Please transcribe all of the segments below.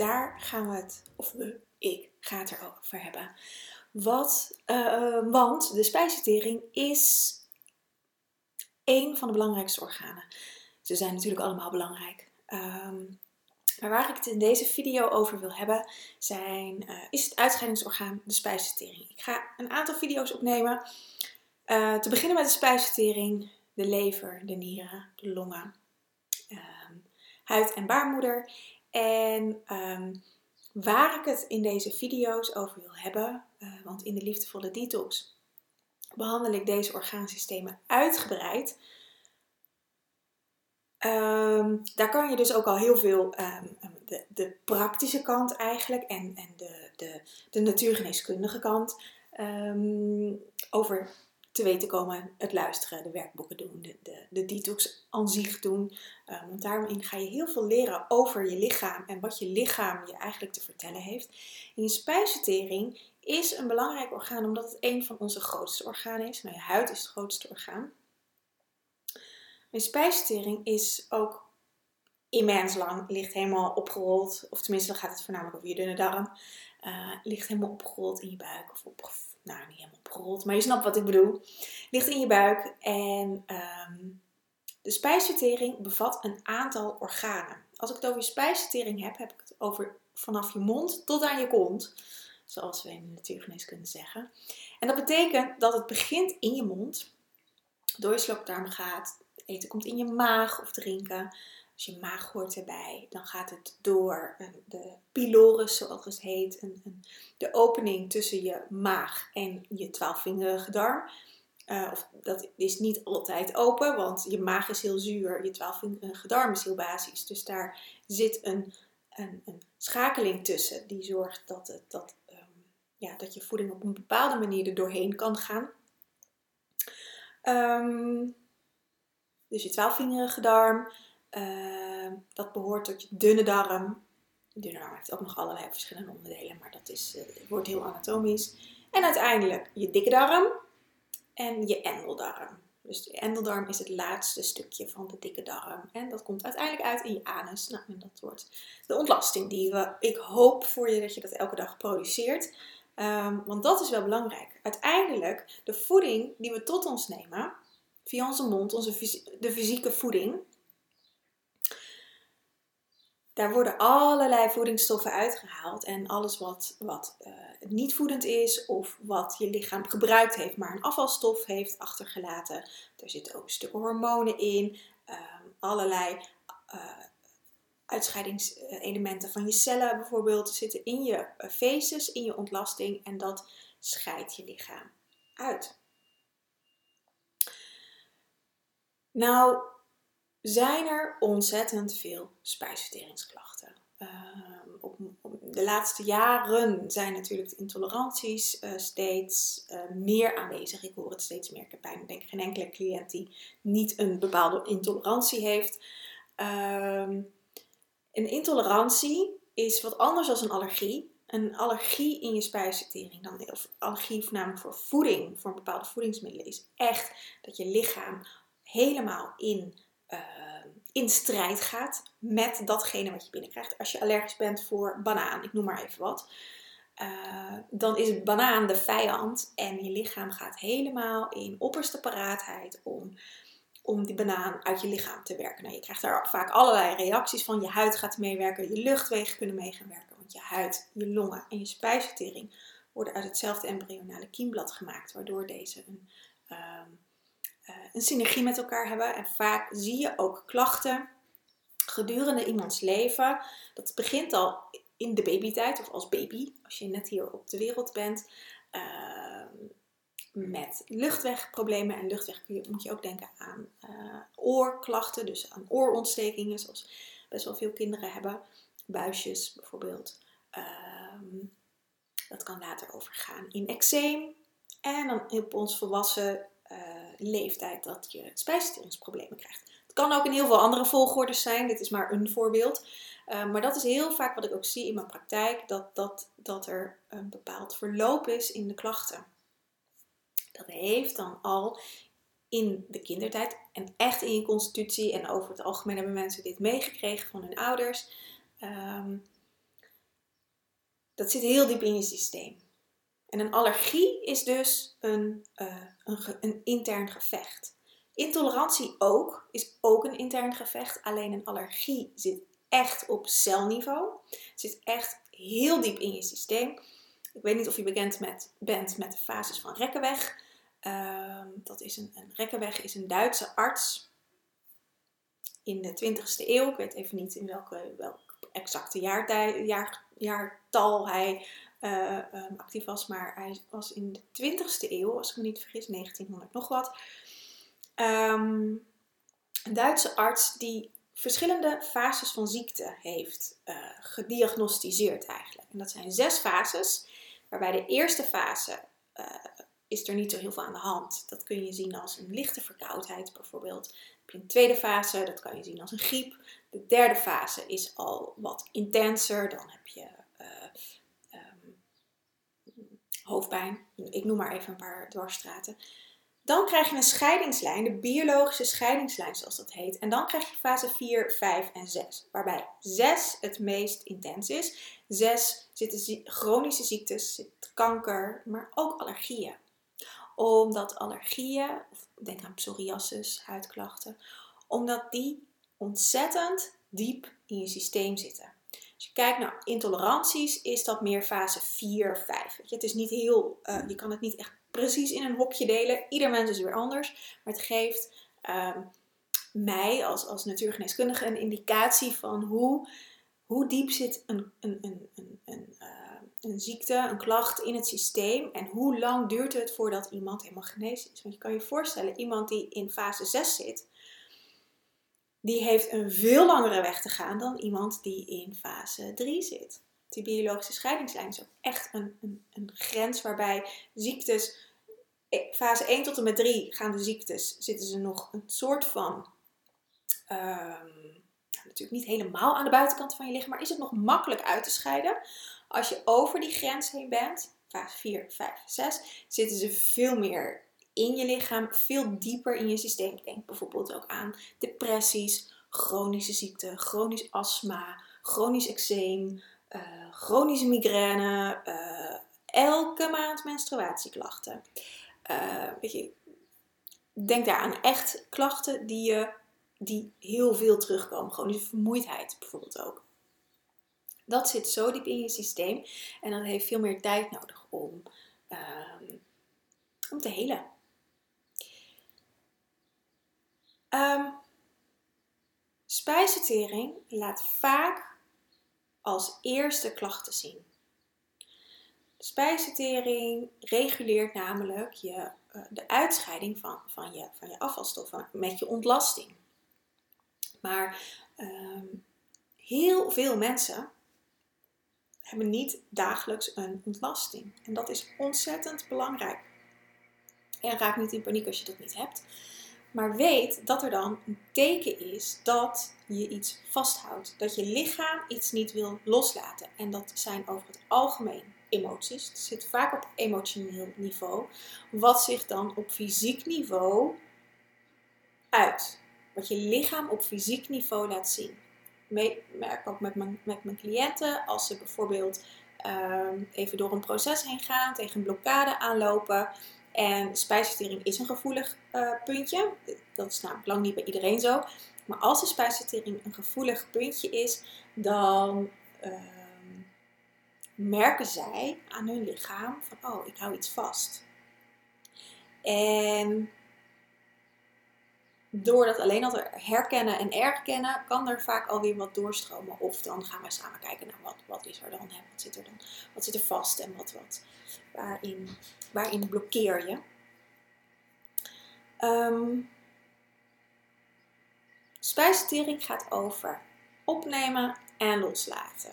Daar gaan we het, of we, ik, ga het erover hebben. Wat, uh, want de spijsvertering is een van de belangrijkste organen. Ze zijn natuurlijk allemaal belangrijk. Um, maar waar ik het in deze video over wil hebben, zijn, uh, is het uitscheidingsorgaan, de spijsvertering. Ik ga een aantal video's opnemen. Te beginnen met de spijsvertering, de lever, de nieren, de longen, huid- en baarmoeder. En ehm, waar ik het in deze video's over wil hebben, uh, want in de liefdevolle detox behandel ik deze orgaansystemen uitgebreid. Um, daar kan je dus ook al heel veel um, de, de, praktische kant eigenlijk en, en de, de, de natuurgeneeskundige kant over te weten komen, het luisteren, de werkboeken doen, de, de, de detox aan zich doen. Um, daarin ga je heel veel leren over je lichaam en wat je lichaam je eigenlijk te vertellen heeft. En je spijsvertering is een belangrijk orgaan omdat het een van onze grootste organen is. Nou, je huid is het grootste orgaan. Je spijsvertering is ook immens lang, ligt helemaal opgerold, of tenminste dan gaat het voornamelijk over je dunne darm, uh, ligt helemaal opgerold in je buik of op, nou niet helemaal opgerold, maar je snapt wat ik bedoel. Ligt in je buik en um, de spijsvertering bevat een aantal organen. Als ik het over je spijsvertering heb, heb ik het over vanaf je mond tot aan je kont. Zoals we in de natuurgeneeskunde zeggen. En dat betekent dat het begint in je mond, door je slokdarm gaat, eten komt in je maag of drinken. Als je maag hoort erbij, dan gaat het door de pylorus, zoals het heet, de opening tussen je maag en je twaalfvingerige darm. Uh, of, dat is niet altijd open, want je maag is heel zuur, je twaalfvingerige darm is heel basis. Dus daar zit een, een, een schakeling tussen die zorgt dat, het, dat, um, ja, dat je voeding op een bepaalde manier er doorheen kan gaan. Um, dus je twaalfvingerige darm, uh, dat behoort tot je dunne darm. De dunne darm heeft ook nog allerlei verschillende onderdelen, maar dat is, uh, wordt heel anatomisch. En uiteindelijk je dikke darm en je endeldarm. Dus de endeldarm is het laatste stukje van de dikke darm. En dat komt uiteindelijk uit in je anus. Nou, en dat wordt de ontlasting die we, ik hoop voor je dat je dat elke dag produceert. Um, want dat is wel belangrijk. Uiteindelijk, de voeding die we tot ons nemen, via onze mond, onze de fysieke voeding, daar worden allerlei voedingsstoffen uitgehaald. En alles wat, wat uh, niet voedend is of wat je lichaam gebruikt heeft, maar een afvalstof heeft achtergelaten. Er zitten ook stukken hormonen in, uh, allerlei uh, uitscheidingselementen van je cellen bijvoorbeeld zitten in je feces, in je ontlasting en dat scheidt je lichaam uit. Nou, zijn er ontzettend veel spijsverteringsklachten. Uh, op, op, de laatste jaren zijn natuurlijk de intoleranties uh, steeds uh, meer aanwezig. Ik hoor het steeds meer. Ik heb bijna denk geen enkele cliënt die niet een bepaalde intolerantie heeft. Ehm, een intolerantie is wat anders dan een allergie. Een allergie in je spijsvertering, dan, of allergie voornamelijk voor voeding, voor bepaalde voedingsmiddelen, is echt dat je lichaam helemaal in uh, in strijd gaat met datgene wat je binnenkrijgt. Als je allergisch bent voor banaan, ik noem maar even wat, uh, dan is banaan de vijand en je lichaam gaat helemaal in opperste paraatheid om, om die banaan uit je lichaam te werken. Nou, je krijgt daar vaak allerlei reacties van. Je huid gaat meewerken, je luchtwegen kunnen mee gaan werken. Want je huid, je longen en je spijsvertering worden uit hetzelfde embryonale kiemblad gemaakt, waardoor deze een, ehm, eh, een synergie met elkaar hebben. En vaak zie je ook klachten gedurende iemands leven. Dat begint al in de babytijd of als baby, als je net hier op de wereld bent. Ehm, met luchtwegproblemen. En luchtweg kun je, moet je ook denken aan uh, oorklachten, dus aan oorontstekingen, zoals best wel veel kinderen hebben. Buisjes bijvoorbeeld. Ehm, dat kan later overgaan in eczeem. En dan op ons volwassen leeftijd dat je spijsverteringsproblemen krijgt. Het kan ook in heel veel andere volgordes zijn. Dit is maar een voorbeeld. Uh, maar dat is heel vaak wat ik ook zie in mijn praktijk. Dat, dat, dat er een bepaald verloop is in de klachten. Dat heeft dan al in de kindertijd en echt in je constitutie. En over het algemeen hebben mensen dit meegekregen van hun ouders. Um, dat zit heel diep in je systeem. En een allergie is dus een, uh, een, een, intern gevecht. Intolerantie ook, is ook een intern gevecht. Alleen een allergie zit echt op celniveau. Het zit echt heel diep in je systeem. Ik weet niet of je bekend met, bent met de fases van Rekkenweg. Uh, dat is een, een Rekkenweg is een Duitse arts in de 20e eeuw. Ik weet even niet in welke, welk exacte jaartal hij uh, um, actief was, maar hij was in de 20ste eeuw, als ik me niet vergis, 1900 nog wat. Um, een Duitse arts die verschillende fases van ziekte heeft uh, gediagnosticeerd eigenlijk. En dat zijn zes fases, waarbij de eerste fase uh, is er niet zo heel veel aan de hand. Dat kun je zien als een lichte verkoudheid bijvoorbeeld. Heb je een tweede fase, dat kan je zien als een griep. De derde fase is al wat intenser. Dan heb je hoofdpijn. Ik noem maar even een paar dwarsstraten. Dan krijg je een scheidingslijn, de biologische scheidingslijn zoals dat heet. En dan krijg je fase 4, 5 en 6. Waarbij 6 het meest intens is. 6 zitten chronische ziektes, zit kanker, maar ook allergieën. Omdat allergieën, of denk aan psoriasis, huidklachten, omdat die ontzettend diep in je systeem zitten. Als je kijkt naar intoleranties, is dat meer fase 4, 5. Het is niet heel, uh, je kan het niet echt precies in een hokje delen. Ieder mens is weer anders. Maar het geeft uh, mij als, als natuurgeneeskundige een indicatie van hoe, hoe diep zit een, een, een, een, een, uh, een ziekte, een klacht in het systeem. En hoe lang duurt het voordat iemand helemaal genezen is. Want je kan je voorstellen, iemand die in fase 6 zit, die heeft een veel langere weg te gaan dan iemand die in fase 3 zit. Die biologische scheidingslijn is ook echt een, een, een grens waarbij ziektes, eh, fase 1 tot en met 3 gaan de ziektes, zitten ze nog een soort van, um, natuurlijk niet helemaal aan de buitenkant van je lichaam, maar is het nog makkelijk uit te scheiden. Als je over die grens heen bent, fase 4, 5, 6, zitten ze veel meer in je lichaam, veel dieper in je systeem. Denk bijvoorbeeld ook aan depressies, chronische ziekte, chronisch astma, chronisch eczeem, uh, chronische migraine, uh, elke maand menstruatieklachten. Uh, weet je, denk daar aan echt klachten die, je, die heel veel terugkomen. Chronische vermoeidheid bijvoorbeeld ook. Dat zit zo diep in je systeem en dat heeft veel meer tijd nodig om, ehm, om te helen. Um, spijsvertering laat vaak als eerste klachten zien. Spijsvertering reguleert namelijk je, uh, de uitscheiding van, van, je, van je afvalstoffen met je ontlasting. Maar um, heel veel mensen hebben niet dagelijks een ontlasting. En dat is ontzettend belangrijk. En raak niet in paniek als je dat niet hebt. Maar weet dat er dan een teken is dat je iets vasthoudt. Dat je lichaam iets niet wil loslaten. En dat zijn over het algemeen emoties. Het zit vaak op emotioneel niveau. Wat zich dan op fysiek niveau uit. Wat je lichaam op fysiek niveau laat zien. Ik merk ook met mijn, met mijn cliënten als ze bijvoorbeeld um, even door een proces heen gaan, tegen een blokkade aanlopen en spijsvertering is een gevoelig uh, puntje. Dat is namelijk lang niet bij iedereen zo. Maar als de spijsvertering een gevoelig puntje is, dan, uh, merken zij aan hun lichaam van, oh, ik hou iets vast. En door dat alleen al te herkennen en erkennen, kan er vaak alweer wat doorstromen. Of dan gaan we samen kijken naar wat, wat is er dan, hè? wat zit er dan, wat zit er vast en wat, wat, waarin, waarin blokkeer je. Um, gaat over opnemen en loslaten.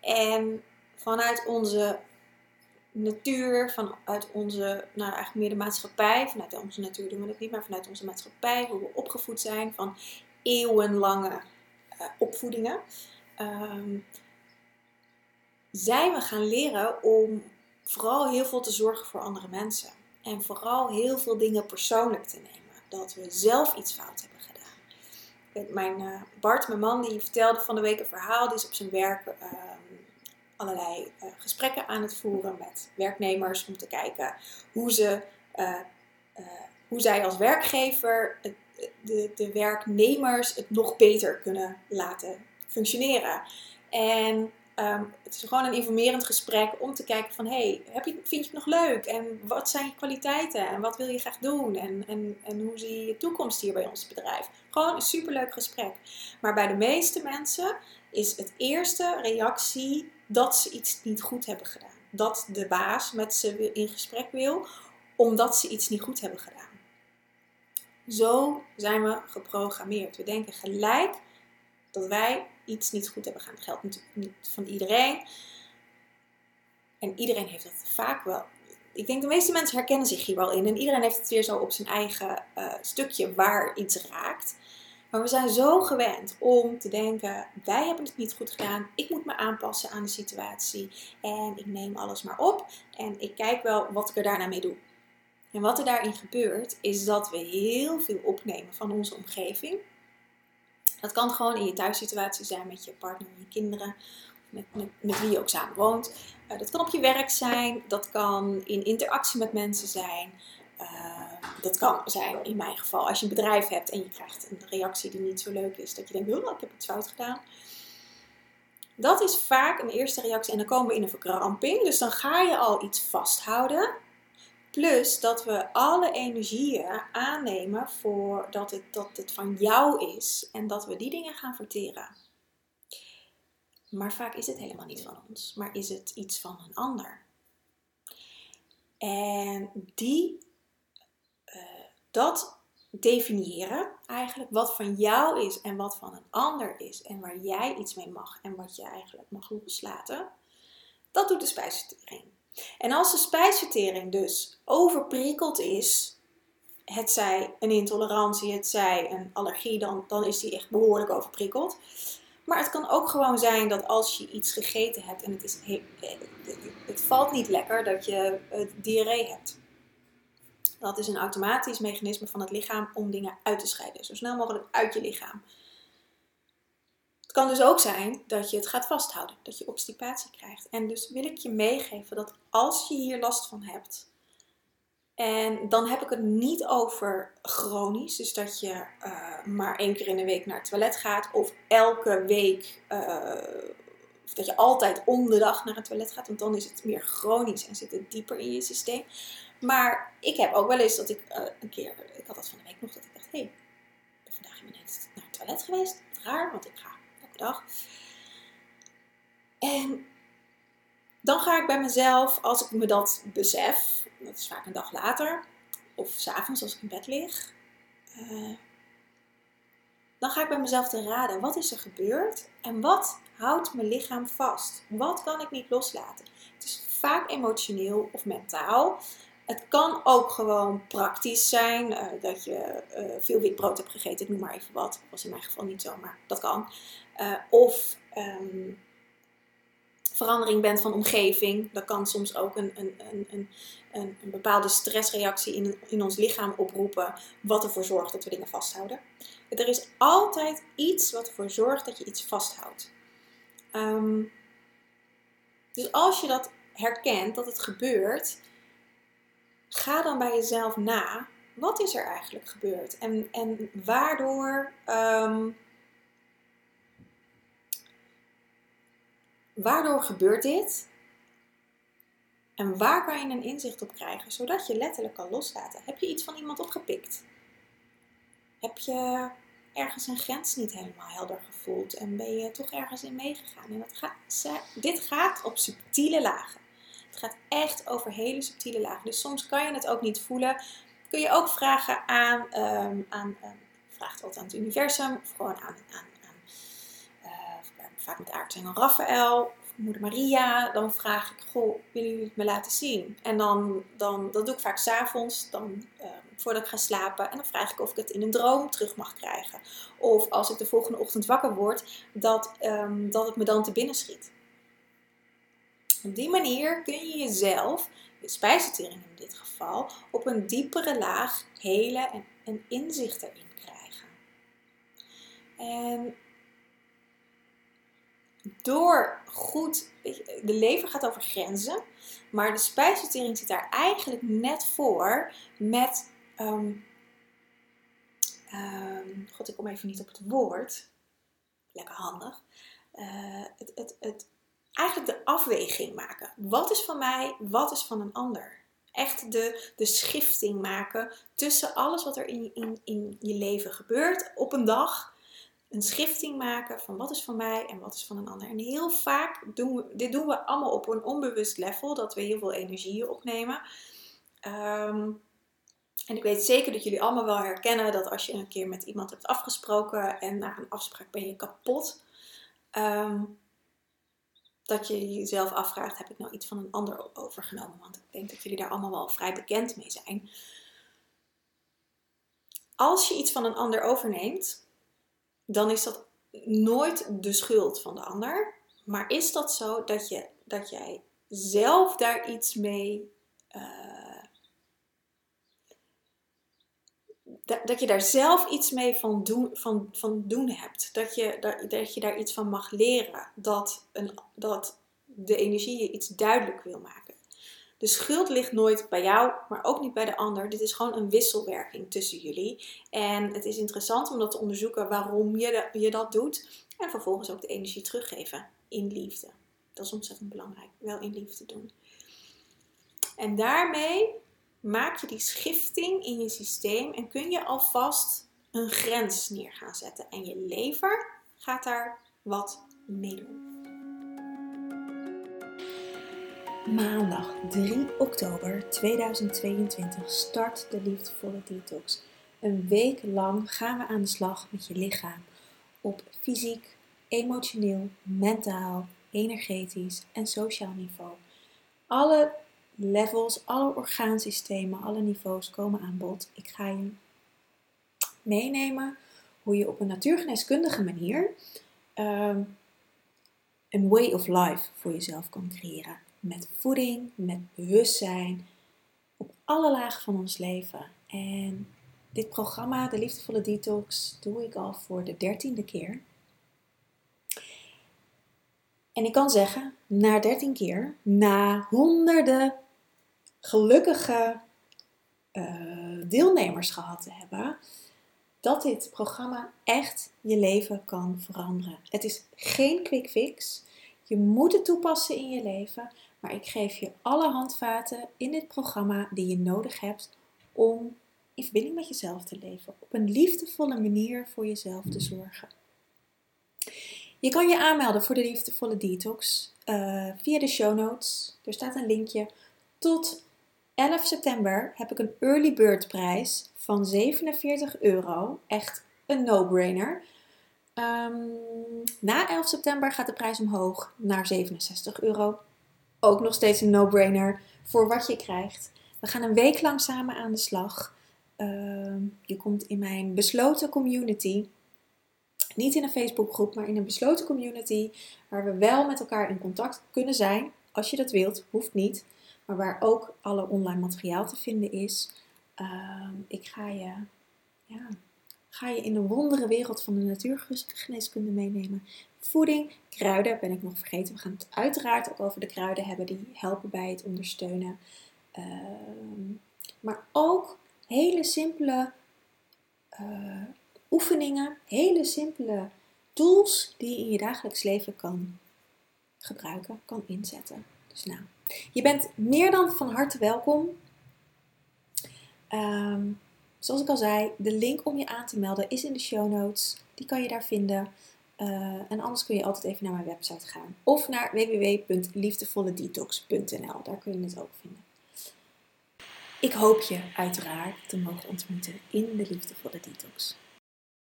En vanuit onze natuur, vanuit onze, nou eigenlijk meer de maatschappij, vanuit onze natuur doen we dat niet, maar vanuit onze maatschappij, hoe we opgevoed zijn van eeuwenlange uh, opvoedingen, um, zijn we gaan leren om vooral heel veel te zorgen voor andere mensen. En vooral heel veel dingen persoonlijk te nemen. Dat we zelf iets fout hebben gedaan. Mijn, uh, Bart, mijn man, die vertelde van de week een verhaal. Die is op zijn werk uh, allerlei uh, gesprekken aan het voeren met werknemers. Om te kijken hoe, ze, hoe zij als werkgever de, de werknemers het nog beter kunnen laten functioneren. En Ehm, het is gewoon een informerend gesprek om te kijken van, hey, vind je het nog leuk? En wat zijn je kwaliteiten? En wat wil je graag doen? En, en, en hoe zie je je toekomst hier bij ons bedrijf? Gewoon een superleuk gesprek. Maar bij de meeste mensen is het eerste reactie dat ze iets niet goed hebben gedaan. Dat de baas met ze in gesprek wil, omdat ze iets niet goed hebben gedaan. Zo zijn we geprogrammeerd. We denken gelijk dat wij iets niet goed hebben gedaan. Dat geldt natuurlijk niet van iedereen. En iedereen heeft dat vaak wel. Ik denk de meeste mensen herkennen zich hier wel in. En iedereen heeft het weer zo op zijn eigen uh, stukje waar iets raakt. Maar we zijn zo gewend om te denken: wij hebben het niet goed gedaan. Ik moet me aanpassen aan de situatie. En ik neem alles maar op. En ik kijk wel wat ik er daarna mee doe. En wat er daarin gebeurt, is dat we heel veel opnemen van onze omgeving. Dat kan gewoon in je thuissituatie zijn met je partner je kinderen, met, met, met wie je ook samen woont. Uh, dat kan op je werk zijn, dat kan in interactie met mensen zijn. Uh, dat kan zijn in mijn geval als je een bedrijf hebt en je krijgt een reactie die niet zo leuk is, dat je denkt, oh, ik heb iets fout gedaan. Dat is vaak een eerste reactie en dan komen we in een verkramping. Dus dan ga je al iets vasthouden Plus dat we alle energieën aannemen voor dat het, dat het van jou is en dat we die dingen gaan verteren. Maar vaak is het helemaal niet van ons, maar is het iets van een ander. En die, dat definiëren eigenlijk, wat van jou is en wat van een ander is en waar jij iets mee mag en wat je eigenlijk mag loslaten, dat doet de spijsvertering. En als de spijsvertering dus overprikkeld is, het zij een intolerantie, het zij een allergie, dan, dan is die echt behoorlijk overprikkeld. Maar het kan ook gewoon zijn dat als je iets gegeten hebt en het, is, het valt niet lekker, dat je diarree hebt. Dat is een automatisch mechanisme van het lichaam om dingen uit te scheiden. Zo snel mogelijk uit je lichaam kan dus ook zijn dat je het gaat vasthouden, dat je obstipatie krijgt. En dus wil ik je meegeven dat als je hier last van hebt, en dan heb ik het niet over chronisch, dus dat je uh, maar één keer in de week naar het toilet gaat, of elke week, uh, of dat je altijd om de dag naar het toilet gaat, want dan is het meer chronisch en zit het dieper in je systeem. Maar ik heb ook wel eens dat ik uh, een keer, ik had dat van de week nog, dat ik dacht, hé, hey, ik ben vandaag net naar het toilet geweest. Raar, want ik ga dag. En dan ga ik bij mezelf, als ik me dat besef, dat is vaak een dag later, of s'avonds als ik in bed lig, uh, dan ga ik bij mezelf te raden, wat is er gebeurd en wat houdt mijn lichaam vast? Wat kan ik niet loslaten? Het is vaak emotioneel of mentaal. Het kan ook gewoon praktisch zijn, uh, dat je uh, veel witbrood hebt gegeten, ik noem maar even wat. Dat was in mijn geval niet zo, maar dat kan. Uh, of um, verandering bent van omgeving. Dat kan soms ook een, een, een, een, een bepaalde stressreactie in, in ons lichaam oproepen, wat ervoor zorgt dat we dingen vasthouden. Er is altijd iets wat ervoor zorgt dat je iets vasthoudt. Um, dus als je dat herkent, dat het gebeurt, ga dan bij jezelf na. Wat is er eigenlijk gebeurd? En, en waardoor um, Waardoor gebeurt dit? En waar kan je een inzicht op krijgen, zodat je letterlijk kan loslaten? Heb je iets van iemand opgepikt? Heb je ergens een grens niet helemaal helder gevoeld en ben je toch ergens in meegegaan? En dat gaat, dit gaat op subtiele lagen. Het gaat echt over hele subtiele lagen. Dus soms kan je het ook niet voelen. Kun je ook vragen aan, um, aan um, vraag het altijd aan het universum of gewoon aan, aan, aan uh, vaak met aartsengel Raphaël moeder Maria, dan vraag ik, goh, willen jullie het me laten zien? En dan, dan dat doe ik vaak s'avonds, dan uh, voordat ik ga slapen. En dan vraag ik of ik het in een droom terug mag krijgen. Of als ik de volgende ochtend wakker word, dat, dat het me dan te binnen schiet. Op die manier kun je jezelf, je spijsvertering in dit geval, op een diepere laag helen en een inzicht erin krijgen. En door goed, de lever gaat over grenzen, maar de spijsvertering zit daar eigenlijk net voor met, um, um, god ik kom even niet op het woord, lekker handig, uh, het, het, het, eigenlijk de afweging maken. Wat is van mij, wat is van een ander? Echt de, de schifting maken tussen alles wat er in, in, in je leven gebeurt op een dag een schifting maken van wat is van mij en wat is van een ander. En heel vaak doen we, dit doen we allemaal op een onbewust level, dat we heel veel energie opnemen. Ehm, en ik weet zeker dat jullie allemaal wel herkennen dat als je een keer met iemand hebt afgesproken en na een afspraak ben je kapot, ehm, dat je jezelf afvraagt: heb ik nou iets van een ander overgenomen? Want ik denk dat jullie daar allemaal wel vrij bekend mee zijn. Als je iets van een ander overneemt, dan is dat nooit de schuld van de ander. Maar is dat zo dat, je, dat jij zelf daar iets mee. Uh, dat, je daar zelf iets mee van doen, van, van doen hebt. Dat je, dat, dat je daar iets van mag leren. Dat, een, dat de energie je iets duidelijk wil maken. De schuld ligt nooit bij jou, maar ook niet bij de ander. Dit is gewoon een wisselwerking tussen jullie. En het is interessant om dat te onderzoeken waarom je, je dat doet. En vervolgens ook de energie teruggeven in liefde. Dat is ontzettend belangrijk. Wel in liefde doen. En daarmee maak je die schifting in je systeem en kun je alvast een grens neer gaan zetten. En je lever gaat daar wat mee doen. Maandag 3 oktober 2022 start de Liefdevolle Detox. Een week lang gaan we aan de slag met je lichaam op fysiek, emotioneel, mentaal, energetisch en sociaal niveau. Alle levels, alle orgaansystemen, alle niveaus komen aan bod. Ik ga je meenemen hoe je op een natuurgeneeskundige manier um, een way of life voor jezelf kan creëren met voeding, met bewustzijn, op alle lagen van ons leven. En dit programma, de Liefdevolle Detox, doe ik al voor de dertiende keer. En ik kan zeggen, na dertien keer, na honderden gelukkige uh, deelnemers gehad te hebben, dat dit programma echt je leven kan veranderen. Het is geen quick fix. Je moet het toepassen in je leven, maar ik geef je alle handvaten in dit programma die je nodig hebt om in verbinding met jezelf te leven. Op een liefdevolle manier voor jezelf te zorgen. Je kan je aanmelden voor de liefdevolle detox uh, via de show notes. Er staat een linkje. Tot 11 september heb ik een early bird prijs van 47 euro. Echt een no-brainer. Um, na 11 september gaat de prijs omhoog naar 67 euro ook nog steeds een no-brainer voor wat je krijgt. We gaan een week lang samen aan de slag. Ehm, je komt in mijn besloten community. Niet in een Facebookgroep, maar in een besloten community. Waar we wel met elkaar in contact kunnen zijn. Als je dat wilt, hoeft niet. Maar waar ook alle online materiaal te vinden is. Ehm, ik ga je ja, ga je in de wondere wereld van de natuurgeneeskunde meenemen. Voeding, kruiden ben ik nog vergeten. We gaan het uiteraard ook over de kruiden hebben die helpen bij het ondersteunen. Ehm, maar ook hele simpele uh, oefeningen, hele simpele tools die je in je dagelijks leven kan gebruiken, kan inzetten. Dus nou, Je bent meer dan van harte welkom. Ehm, zoals ik al zei, de link om je aan te melden is in de show notes. Die kan je daar vinden. Uh, en anders kun je altijd even naar mijn website gaan. Of naar www.liefdevolledetox.nl. Daar kun je het ook vinden. Ik hoop je uiteraard te mogen ontmoeten in de Liefdevolle Detox.